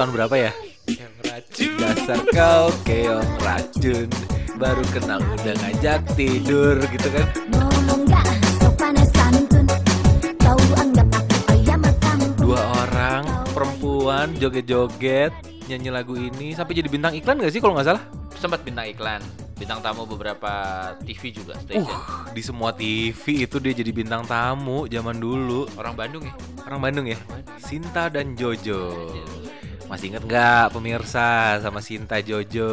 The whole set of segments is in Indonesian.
tahun berapa ya? Yang racun. Dasar kau keong racun Baru kenal udah ngajak tidur gitu kan Ngomong gak sopan santun Kau anggap aku ayam Dua orang perempuan joget-joget Nyanyi lagu ini Sampai jadi bintang iklan gak sih kalau nggak salah? Sempat bintang iklan, bintang tamu beberapa TV juga station. Uh, di semua TV itu dia jadi bintang tamu zaman dulu Orang Bandung ya. Orang Bandung ya? Sinta dan Jojo Masih inget nggak pemirsa sama Sinta Jojo?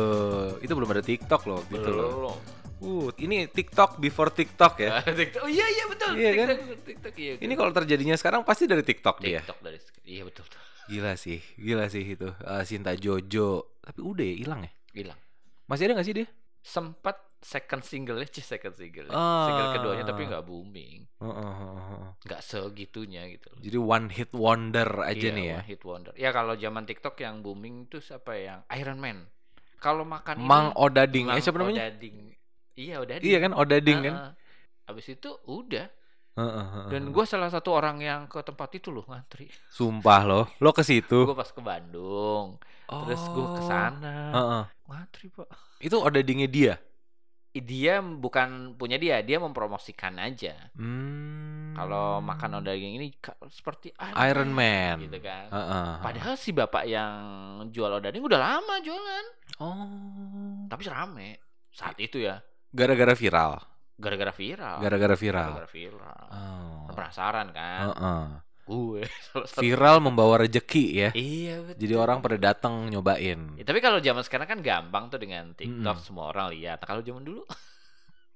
Itu belum ada TikTok loh gitu loh Belum. Uh, ini TikTok before TikTok ya. TikTok. Oh iya iya betul. Iya kan? TikTok, TikTok iya. Ini kalau terjadinya sekarang pasti dari TikTok dia. TikTok dari iya betul betul. Gila sih, gila sih itu. Eh, Sinta Jojo. Tapi udah ya hilang ya. Hilang. Masih ada gak sih dia? Sempat second single ya, second single. Ah. Single keduanya tapi nggak booming. Nggak segitunya gitu loh. Jadi one hit wonder aja Iya, nih ya. one hit wonder. Ya kalau zaman TikTok yang booming itu siapa ya? yang Iron Man. Kalau makan Mang ini, Odading. Mang Eh siapa namanya? Odading. Iya Odading. Iya kan Odading kan. Ah, Abis itu udah. Heeh, heeh, Dan heeh. gue salah satu orang yang ke tempat itu loh ngantri. Sumpah loh, lo ke situ. Gue pas ke Bandung, terus gue ke Oh. sana Heeh. ngantri pak. Itu Odadingnya dia. Dia bukan punya dia, dia mempromosikan aja. Hmm. Kalau makan daging ini seperti Iron Man. gitu kan. Heeh. Padahal si bapak yang jual odading udah lama jualan, Oh. tapi rame saat itu ya, Gara-gara viral. gara-gara viral. Gara-gara viral. Gara-gara viral. Oh. Penasaran kan? Heeh. Gue salah satu- Viral membawa rejeki ya. Iya betul. Jadi orang pada datang nyobain. Ya, tapi kalau zaman sekarang kan gampang tuh dengan TikTok Mm-mm. semua orang lihat. Kalau zaman dulu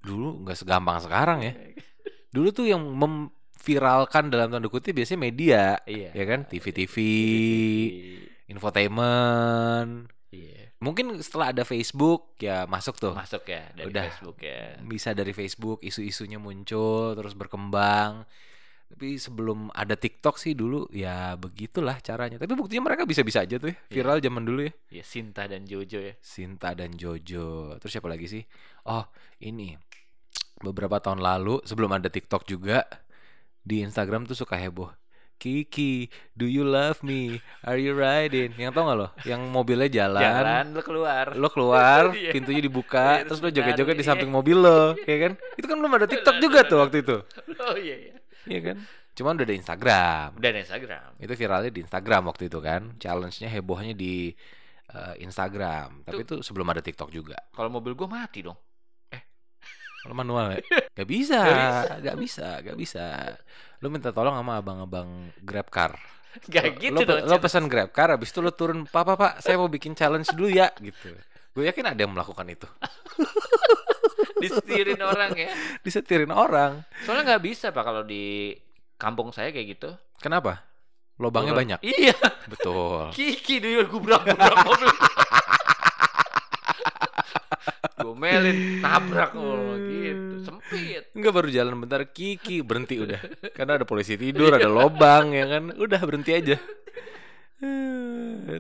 Dulu nggak segampang sekarang ya. Dulu tuh yang memviralkan dalam tanda kutip biasanya media, Iya. ya kan? TV-TV, infotainment. Iya. Mungkin setelah ada Facebook ya masuk tuh. Masuk ya dari Udah. Facebook ya. Bisa dari Facebook isu-isunya muncul terus berkembang. Tapi sebelum ada TikTok sih dulu ya begitulah caranya. Tapi buktinya mereka bisa-bisa aja tuh ya. Viral zaman dulu ya. Ya Sinta dan Jojo ya. Sinta dan Jojo. Terus siapa lagi sih? Oh, ini. Beberapa tahun lalu sebelum ada TikTok juga di Instagram tuh suka heboh. Kiki, do you love me? Are you riding? Yang tau gak lo? Yang mobilnya jalan, Jalan lu keluar. lo keluar, Iya. pintunya dibuka, Iya, terus lo joget-joget di samping mobil lo, ya kan? Itu kan belum ada TikTok juga tuh waktu itu, Oh iya iya. iya kan? Cuman udah ada Instagram. Dan Instagram. Itu viralnya di Instagram waktu itu kan. Challenge-nya hebohnya di eh, Instagram. Tapi itu sebelum ada TikTok juga. Kalau mobil gua mati dong. Kalau manual ya? Gak bisa, gak bisa, gak bisa. Lu minta tolong sama abang-abang Grab Car. Gak gitu lo, dong. lo pesan Grab Car, habis itu lo turun, Pak, Pak, Pak, saya mau bikin challenge dulu ya, gitu. Gue yakin ada yang melakukan itu. Disetirin orang ya. Disetirin orang. Soalnya nggak bisa pak kalau di kampung saya kayak gitu. Kenapa? Lobangnya Orang- banyak. Iya. Betul. Kiki dia gubrak gubrak mobil. Gomelin, tabrak oh, gitu, sempit. Enggak baru jalan bentar Kiki berhenti udah. Karena ada polisi tidur, ada lobang ya kan. Udah berhenti aja.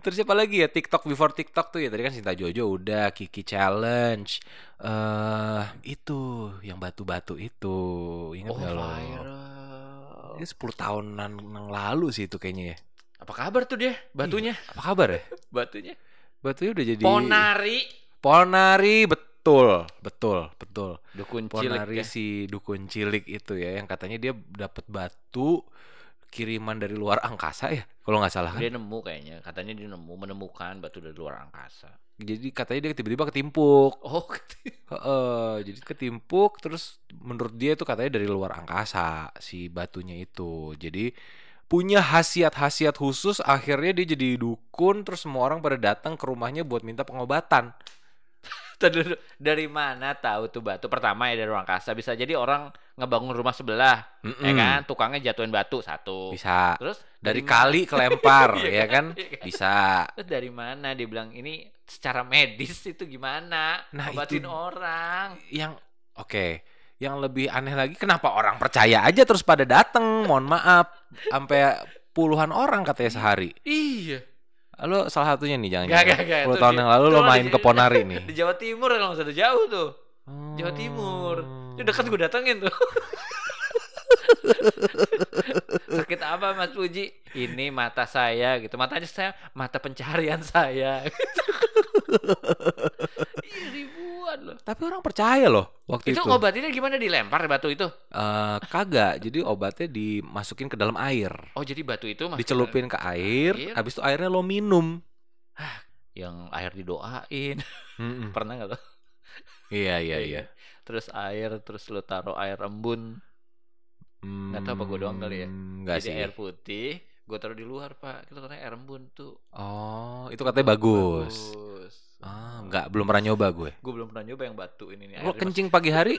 Terus siapa lagi ya TikTok before TikTok tuh ya tadi kan Sinta Jojo udah Kiki challenge eh itu yang batu-batu itu ingat Oh, nggak lo? Ini 10 tahunan yang lalu sih itu kayaknya ya. Apa kabar tuh dia? Batunya, Apa kabar ya? batunya. Batunya udah jadi Ponari. Ponari betul, betul, betul. Dukun Ponari cilik ya. si dukun cilik itu ya yang katanya dia dapat batu kiriman dari luar angkasa ya kalau nggak salah kan. Dia nemu kayaknya, katanya dia nemu menemukan batu dari luar angkasa. Jadi katanya dia tiba-tiba ketimpuk. Oh, Heeh, jadi ketimpuk terus menurut dia itu katanya dari luar angkasa si batunya itu. Jadi punya khasiat-khasiat khusus akhirnya dia jadi dukun terus semua orang pada datang ke rumahnya buat minta pengobatan. Dari mana tahu tuh batu? Pertama ya dari ruang angkasa. Bisa jadi orang ngebangun rumah sebelah, ya Mm-mm. kan? Tukangnya jatuhin batu satu. Bisa. Terus Dari mana- kali kelempar Iya ya kan? Kan? Bisa. Terus dari mana dia bilang ini secara medis itu gimana? Nah, Obatin itu- orang. yang oke yang lebih aneh lagi kenapa orang percaya aja terus pada dateng mohon maaf sampai puluhan orang katanya sehari Iya. Lo salah satunya nih jangan Gak, gak, gak. 10 Itu tahun di- yang lalu lo di- main ke Ponari nih Di Jawa Timur kalau usah jauh tuh. Jawa Timur. Oh. Itu dekat gue datengin tuh. Sakit apa Mas Puji? Ini mata saya gitu. Matanya saya mata pencarian saya. Ih, ribuan loh. Tapi orang percaya loh waktu Itu itu. obatinnya gimana dilempar batu itu? Eh, kagak. Jadi obatnya dimasukin ke dalam air. Oh, jadi batu itu Dicelupin ke air, Air. habis itu airnya lo minum. yang air didoain. Mm-mm. Pernah nggak lo? Iya, iya, iya. Terus air, terus lo taruh air embun. Nggak tahu apa gua doang kali ya? Enggak jadi sih. air putih, gue taruh di luar pak. Kita katanya air embun tuh. Oh, itu katanya bagus. Bagus. Ah, enggak, belum pernah nyoba gue. Gue belum pernah nyoba yang batu ini nih. Lo kencing pagi hari?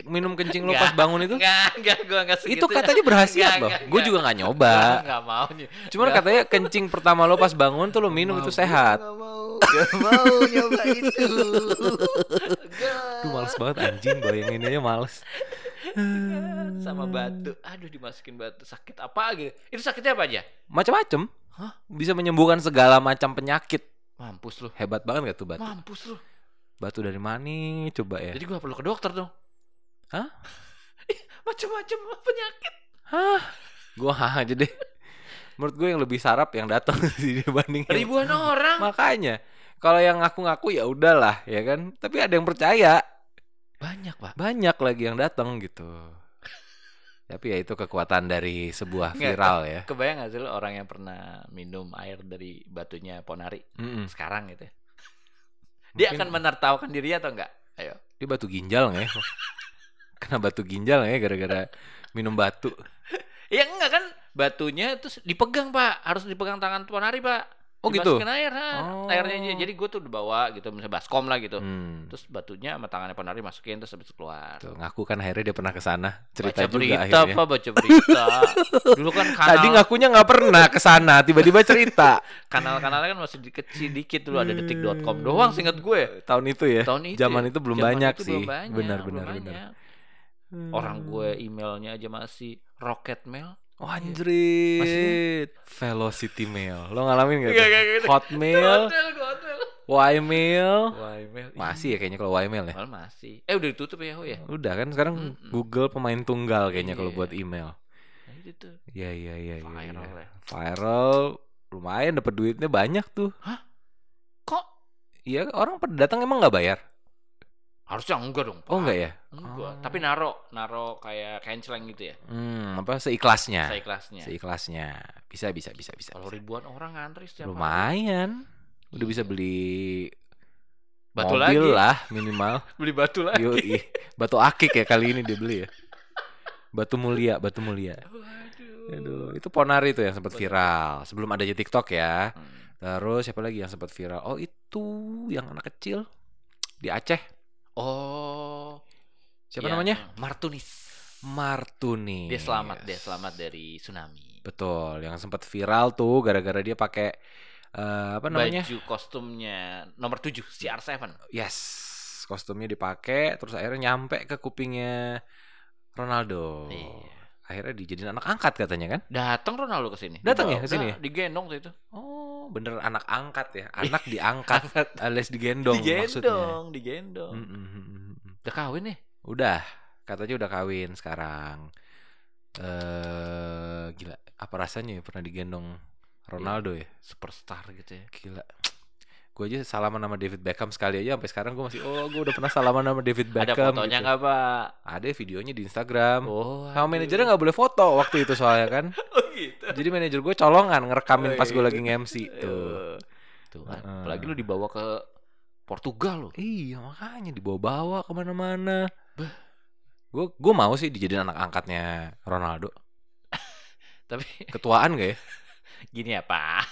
Minum kencing lo Nggak, pas bangun itu? Enggak, enggak, gue enggak segitu. Itu katanya berhasil Enggak, loh. enggak, Gue enggak. juga nggak nyoba. Enggak mau nih. Cuman Nggak. katanya kencing pertama lo pas bangun tuh lo minum itu sehat. Gak mau, gak mau nyoba itu. Enggak. Duh males banget anjing bayangin aja males. Sama batu. Aduh dimasukin batu. Sakit apa gitu. Itu sakitnya apa aja? Macam-macam. Hah? Bisa menyembuhkan segala macam penyakit. Mampus lu. Hebat banget gak tuh batu? Mampus lu. Batu dari mana? Coba ya. Jadi gue perlu ke dokter dong. Hah? Macam-macam penyakit. Hah? Gua hah aja deh. Menurut gue yang lebih sarap yang datang sih dibanding yang- Ribuan orang. Makanya kalau yang ngaku-ngaku ya udahlah ya kan. Tapi ada yang percaya. Banyak pak. Banyak lagi yang datang gitu. Tapi ya itu kekuatan dari sebuah Nggak, viral ya. Kebayang gak sih lo orang yang pernah minum air dari batunya Ponari Mm-mm. sekarang gitu ya? Dia Mungkin akan menertawakan dirinya atau enggak? Ayo. dia batu ginjal nggak ya? Kena batu ginjal nggak ya gara-gara minum batu. Ya enggak kan batunya terus dipegang pak harus dipegang tangan Ponari pak Oh, gitu? Air ha. Oh. airnya aja. jadi gue tuh dibawa gitu misalnya baskom lah gitu Hmm. terus batunya sama tangannya Ponari masukin terus habis keluar Tuh, ngaku kan akhirnya dia pernah ke sana. Cerita baca juga berita akhirnya. pak baca berita dulu kan kanal Tadi ngakunya nggak pernah ke sana, tiba-tiba cerita. kanal-kanalnya kan masih dikit dikit dulu ada detik.com doang singkat gue Tahun itu ya. tahun itu Zaman ya. itu belum Zaman banyak itu sih. belum banyak, benar belum benar benar. banyak. orang gue emailnya aja masih rocket mail Oh anjrit. Velocity Mail. Lo ngalamin gak? Nggak, tuh? nggak, nggak. Hotmail, Hotmail. Ymail. Wah, email. Masih ya kayaknya kalau Ymail ya. Masih. Eh udah ditutup ya Yahoo ya? Udah kan sekarang Mm-mm. Google pemain tunggal kayaknya kalau Iya. buat email. Nah, tuh. Iya iya iya iya. Viral iya. ya. Viral lumayan dapat duitnya banyak tuh. Kok Iya orang pada datang emang nggak bayar? Harusnya enggak dong. Pak. Oh enggak ya? Enggak. Oh. Tapi naro, naro kayak canceling gitu ya. Hmm, apa seikhlasnya? Seikhlasnya. Seikhlasnya. Bisa bisa bisa bisa. Kalau ribuan orang ngantri setiap hari. Lumayan. Udah bisa beli Batu mobil lagi. lah minimal. Beli batu lagi. Yoi. Batu akik ya kali ini dia beli ya. Batu mulia, batu mulia. Waduh. Aduh, itu Ponari tuh yang sempat viral. Sebelum adanya TikTok ya. Hmm. Terus siapa lagi yang sempat viral? Oh, itu yang anak kecil di Aceh. Oh. Siapa yang namanya? Martunis. Martuni. Dia selamat, dia selamat dari tsunami. Betul, yang sempat viral tuh gara-gara dia pakai eh, apa namanya? Baju kostumnya nomor 7 CR7. Yes, kostumnya dipakai terus akhirnya nyampe ke kupingnya Ronaldo. Iya. Akhirnya dijadiin anak angkat katanya kan? Datang Ronaldo ke sini. Datang ya ke sini Nah, Digendong tuh itu. Oh, bener anak angkat ya. Anak diangkat alias digendong, maksudnya. digendong, digendong. Mm, mm. Udah kawin nih. Udah, katanya udah kawin sekarang. Eh, gila. Apa rasanya ya pernah digendong Ronaldo ya? Superstar gitu ya. Gila. Gue aja salaman sama David Beckham sekali aja sampai sekarang gue masih oh gue udah pernah salaman sama David Ada Beckham. fotonya gitu. nggak pak? Ada videonya di Instagram. Oh, Sama manajernya nggak boleh foto waktu itu soalnya kan. Oh gitu. Jadi manajer gue colongan ngerekamin Oh, pas gue iya. lagi nge-MC tuh. Tuh kan. Heeh. Apalagi lu dibawa ke Portugal loh. Iya makanya dibawa-bawa ke mana-mana. Gue gue mau sih dijadiin anak angkatnya Ronaldo. Tapi Ketuaan gak ya? gini ya pak.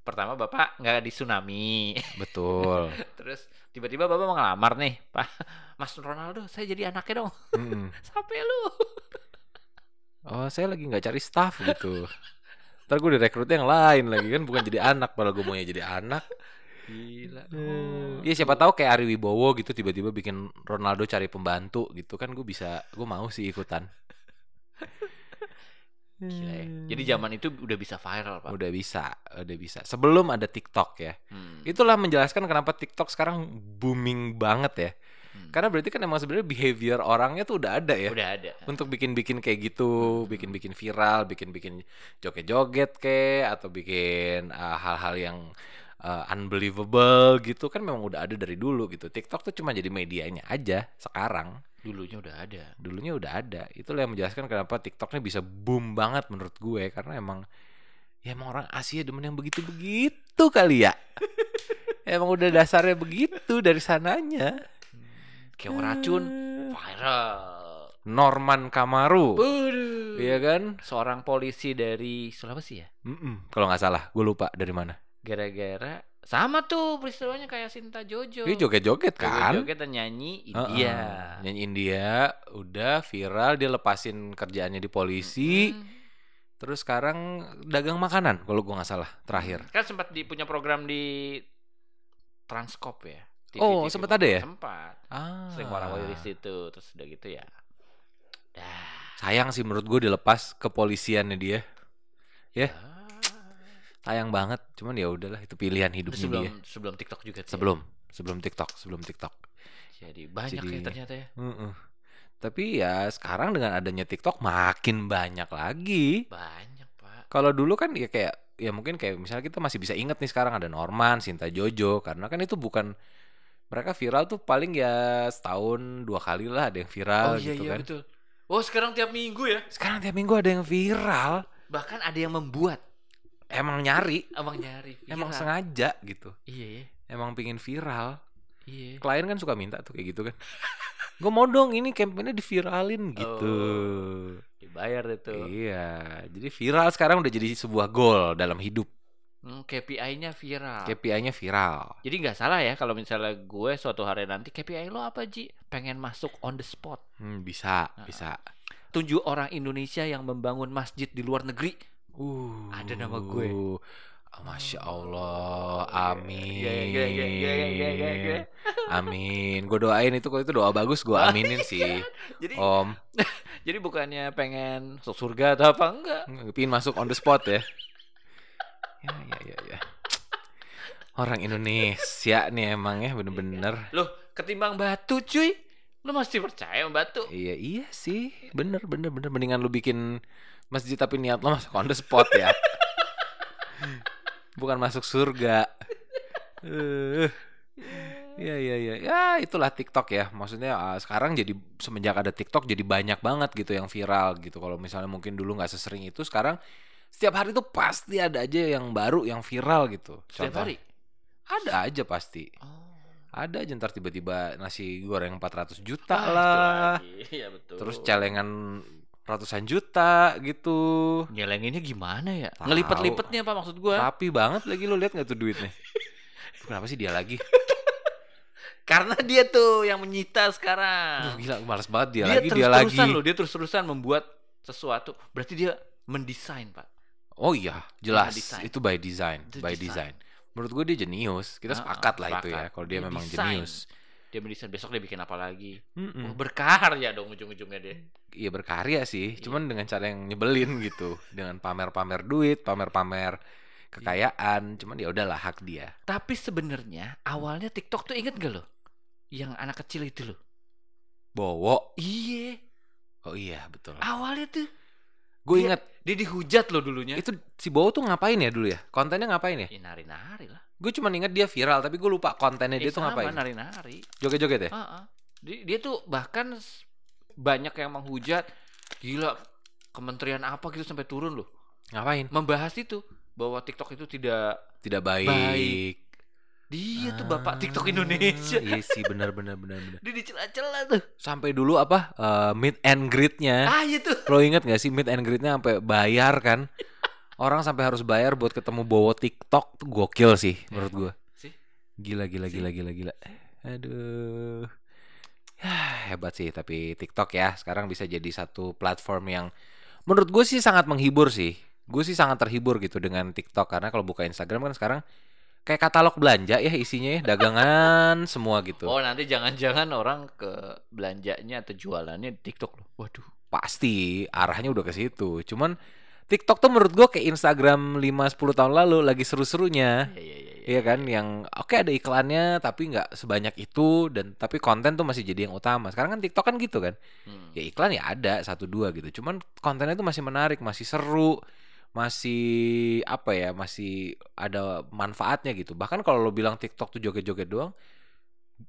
Pertama bapak nggak di tsunami. Betul. Terus tiba-tiba bapak mau ngelamar nih, Pak. Mas Ronaldo, saya jadi anaknya dong. Mm-mm. Sampai lu. Oh saya lagi nggak cari staff gitu. Ntar gue direkrutnya yang lain lagi kan bukan jadi anak padahal gue maunya jadi anak. Gila. Iya siapa tahu kayak Ari Wibowo gitu tiba-tiba bikin Ronaldo cari pembantu gitu kan gue bisa gue mau sih ikutan. Gila ya. Jadi zaman itu udah bisa viral, Pak. udah bisa, udah bisa. Sebelum ada TikTok ya. Hmm. Itulah menjelaskan kenapa TikTok sekarang booming banget ya. Karena berarti kan emang sebenarnya behavior orangnya tuh udah ada ya. Udah ada. Untuk bikin-bikin kayak gitu, bikin-bikin viral, bikin-bikin joget-joget kayak atau bikin uh, hal-hal yang uh, unbelievable gitu kan memang udah ada dari dulu gitu. TikTok tuh cuma jadi medianya aja sekarang. Dulunya udah ada. Dulunya udah ada. Itulah yang menjelaskan kenapa TikToknya bisa boom banget menurut gue karena emang ya emang orang Asia demen yang begitu-begitu kali ya. emang udah dasarnya begitu dari sananya. Kayak racun viral. Norman Kamaru. Iya kan? Seorang polisi dari Sulawesi ya. Mm-mm, Kalau nggak salah, gue lupa dari mana. Gara-gara sama tuh peristiwanya kayak Sinta Jojo. Dia joget-joget kan? Joget dan nyanyi. India. Nyanyi India, udah viral, dia lepasin kerjaannya di polisi. Hmm. Terus sekarang dagang makanan, kalau gue nggak salah, terakhir. Kan sempat di, punya program di Transkop ya. Oh, sempat ada ya? Sempat. Ah. Sering warawiri di situ terus udah gitu ya. Dah. Sayang sih menurut gue dilepas kepolisiannya dia. Ya. Sayang banget. Cuman ya udahlah, itu pilihan hidupnya sebelum dia. sebelum TikTok juga tuh ya? Sebelum, sebelum TikTok, sebelum TikTok. Jadi banyak Jadi- ya ternyata ya. Heeh. Tapi ya sekarang dengan adanya TikTok makin banyak lagi. Banyak, Pak. Kalau dulu kan ya kayak ya mungkin kayak misalnya kita masih bisa inget nih sekarang ada Norman, Sinta Jojo karena kan itu bukan mereka viral tuh paling ya setahun dua kali lah ada yang viral oh iya gitu iya kan. betul. Oh, sekarang tiap minggu ya. Sekarang tiap minggu ada yang viral. Bahkan ada yang membuat Emang nyari, abang nyari viral. emang sengaja gitu. Iya, ya. Emang pingin viral. iya. Klien kan suka minta tuh kayak gitu kan. Gue mau dong ini campaignnya diviralin gitu. Dibayar itu. Iya, jadi viral sekarang udah jadi sebuah goal dalam hidup. Hmm, KPI-nya viral. KPI-nya viral. Jadi nggak salah ya kalau misalnya gue suatu hari nanti KPI lo apa Ji? Pengen masuk on the spot. Hmm, bisa, Ah. bisa. Tunjuk orang Indonesia yang membangun masjid di luar negeri. Uh, Ada nama gue. Ah, Masya Allah, amin. iya, iya, iya, iya. Amin. Gue doain itu kalau itu doa bagus, gue aminin sih. Jadi Om, jadi bukannya pengen masuk surga atau apa enggak? pingin masuk on the spot ya. Ya, ya, ya, ya. Orang Indonesia nih emang ya bener-bener. Loh, ketimbang batu cuy. Lo masih percaya sama batu? Iya, iya sih. Bener, bener, bener. Mendingan lu bikin masjid tapi niat lo masuk on the spot ya. Bukan masuk surga. Iya iya iya. Ya itulah TikTok ya. Maksudnya ah, sekarang jadi semenjak ada TikTok jadi banyak banget gitu yang viral gitu. Kalau misalnya mungkin dulu nggak sesering itu sekarang setiap hari tuh pasti ada aja yang baru yang viral gitu. Setiap Contoh- hari. Ada aja pasti. Oh. Ada aja ntar tiba-tiba nasi goreng 400 juta Ah, lah. Iya betul. Terus celengan ratusan juta gitu. nyelenginnya gimana ya? Ngelipet-lipetnya apa maksud gua? Rapi banget lagi lu lihat nggak tuh duitnya? Kenapa sih dia lagi? Karena dia tuh yang menyita sekarang. gila males banget dia, dia lagi dia lagi. terus-terusan loh, dia terus-terusan membuat sesuatu. Berarti dia mendesain, Pak. Oh iya, jelas itu by design, Itu by design. design. Menurut gue dia jenius. Kita Ah, sepakat ah, lah itu ya. sepakat. Kalau dia Dia memang jenius. Dia mendesain besok dia bikin apa lagi? Mm-mm. Oh, berkarya dong ujung-ujungnya dia. Iya berkarya sih, Iya. cuman dengan cara yang nyebelin gitu, dengan pamer-pamer duit, pamer-pamer kekayaan. Cuman ya udahlah hak dia. Tapi sebenarnya awalnya TikTok tuh inget gak lo? Yang anak kecil itu loh. Bowo. Iya, Oh iya betul. awalnya tuh Gue inget dia dihujat loh dulunya. itu si Bowo tuh ngapain ya dulu ya? Kontennya ngapain ya? Ya, nari-nari lah. Gue cuma inget dia viral, tapi gue lupa kontennya Eh, dia tuh sama, ngapain. nari-nari. Joget-joget ya? Ah, ah. Dia, dia tuh bahkan banyak yang menghujat. Gila, kementerian apa gitu sampai turun loh. Ngapain? Membahas itu bahwa TikTok itu tidak Tidak baik. Baik. dia tuh bapak TikTok Indonesia. Iya sih benar benar benar benar. Dia dicela-cela tuh. Sampai dulu apa eh, meet and greet-nya. Ah, itu. Lo inget gak sih meet and greet-nya sampai bayar kan? Orang sampai harus bayar buat ketemu Bowo TikTok tuh gokil sih menurut gua. Sih. Gila gila gila gila gila. Aduh. Ya, hebat sih tapi TikTok ya sekarang bisa jadi satu platform yang menurut gue sih sangat menghibur sih. Gue sih sangat terhibur gitu dengan TikTok karena kalau buka Instagram kan sekarang kayak katalog belanja ya isinya ya, dagangan semua gitu. Oh, nanti jangan-jangan orang ke belanjanya atau jualannya di TikTok loh. Waduh. Pasti arahnya udah ke situ. Cuman TikTok tuh menurut gue kayak Instagram 5 10 tahun lalu lagi seru-serunya. Iya, iya, iya. Iya kan yang oke ada iklannya tapi nggak sebanyak itu dan tapi konten tuh masih jadi yang utama. Sekarang kan TikTok kan gitu kan. Hmm. Ya iklan ya ada satu dua gitu. Cuman kontennya tuh masih menarik, masih seru, masih apa ya, masih ada manfaatnya gitu. Bahkan kalau lo bilang TikTok tuh joget-joget doang,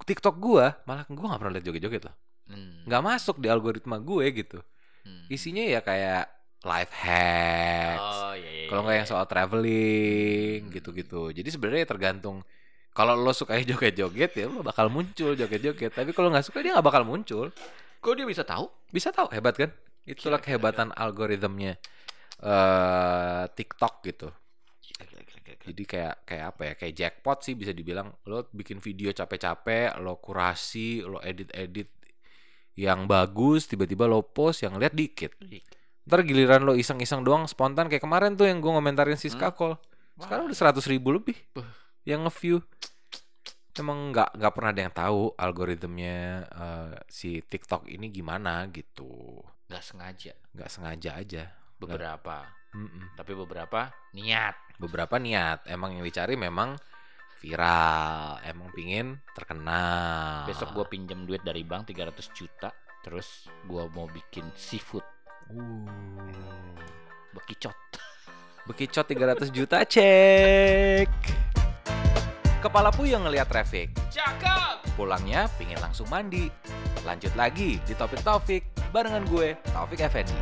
TikTok gua malah gua nggak pernah lihat joget-joget loh. Hmm. Nggak masuk di algoritma gue gitu. Hmm. Isinya ya kayak life hacks. Oh iya iya. Kalau nggak yang iya. soal traveling Hmm. gitu-gitu. Jadi sebenarnya tergantung kalau lo suka joget-joget ya lo bakal muncul joget-joget. Tapi kalau nggak suka dia nggak bakal muncul. Kok dia bisa tahu? Bisa tahu hebat kan? Itulah Gila, gila, kehebatan algoritmnya eh TikTok gitu. Gila, gila, gila, gila. Jadi kayak kayak apa ya? Kayak jackpot sih bisa dibilang. Lo bikin video capek-capek, lo kurasi, lo edit-edit yang bagus, tiba-tiba lo post yang lihat dikit. Ntar giliran lo iseng-iseng doang spontan kayak kemarin tuh yang gue ngomentarin Siska Call. Sekarang udah 100 ribu lebih Wah. yang nge-view. Emang nggak nggak pernah ada yang tahu algoritmnya eh, si TikTok ini gimana gitu. nggak sengaja Nggak sengaja aja. beberapa, Mm-mm. tapi beberapa niat. Beberapa niat emang yang dicari memang viral, emang pingin terkenal. Besok gua pinjam duit dari bank 300 juta, terus gua mau bikin seafood uh, bekicot. bekicot 300 juta cek. Kepala puyeng ngeliat traffic. Cakep. Pulangnya pingin langsung mandi. Lanjut lagi di Topik Taufik barengan gue, Taufik Effendi.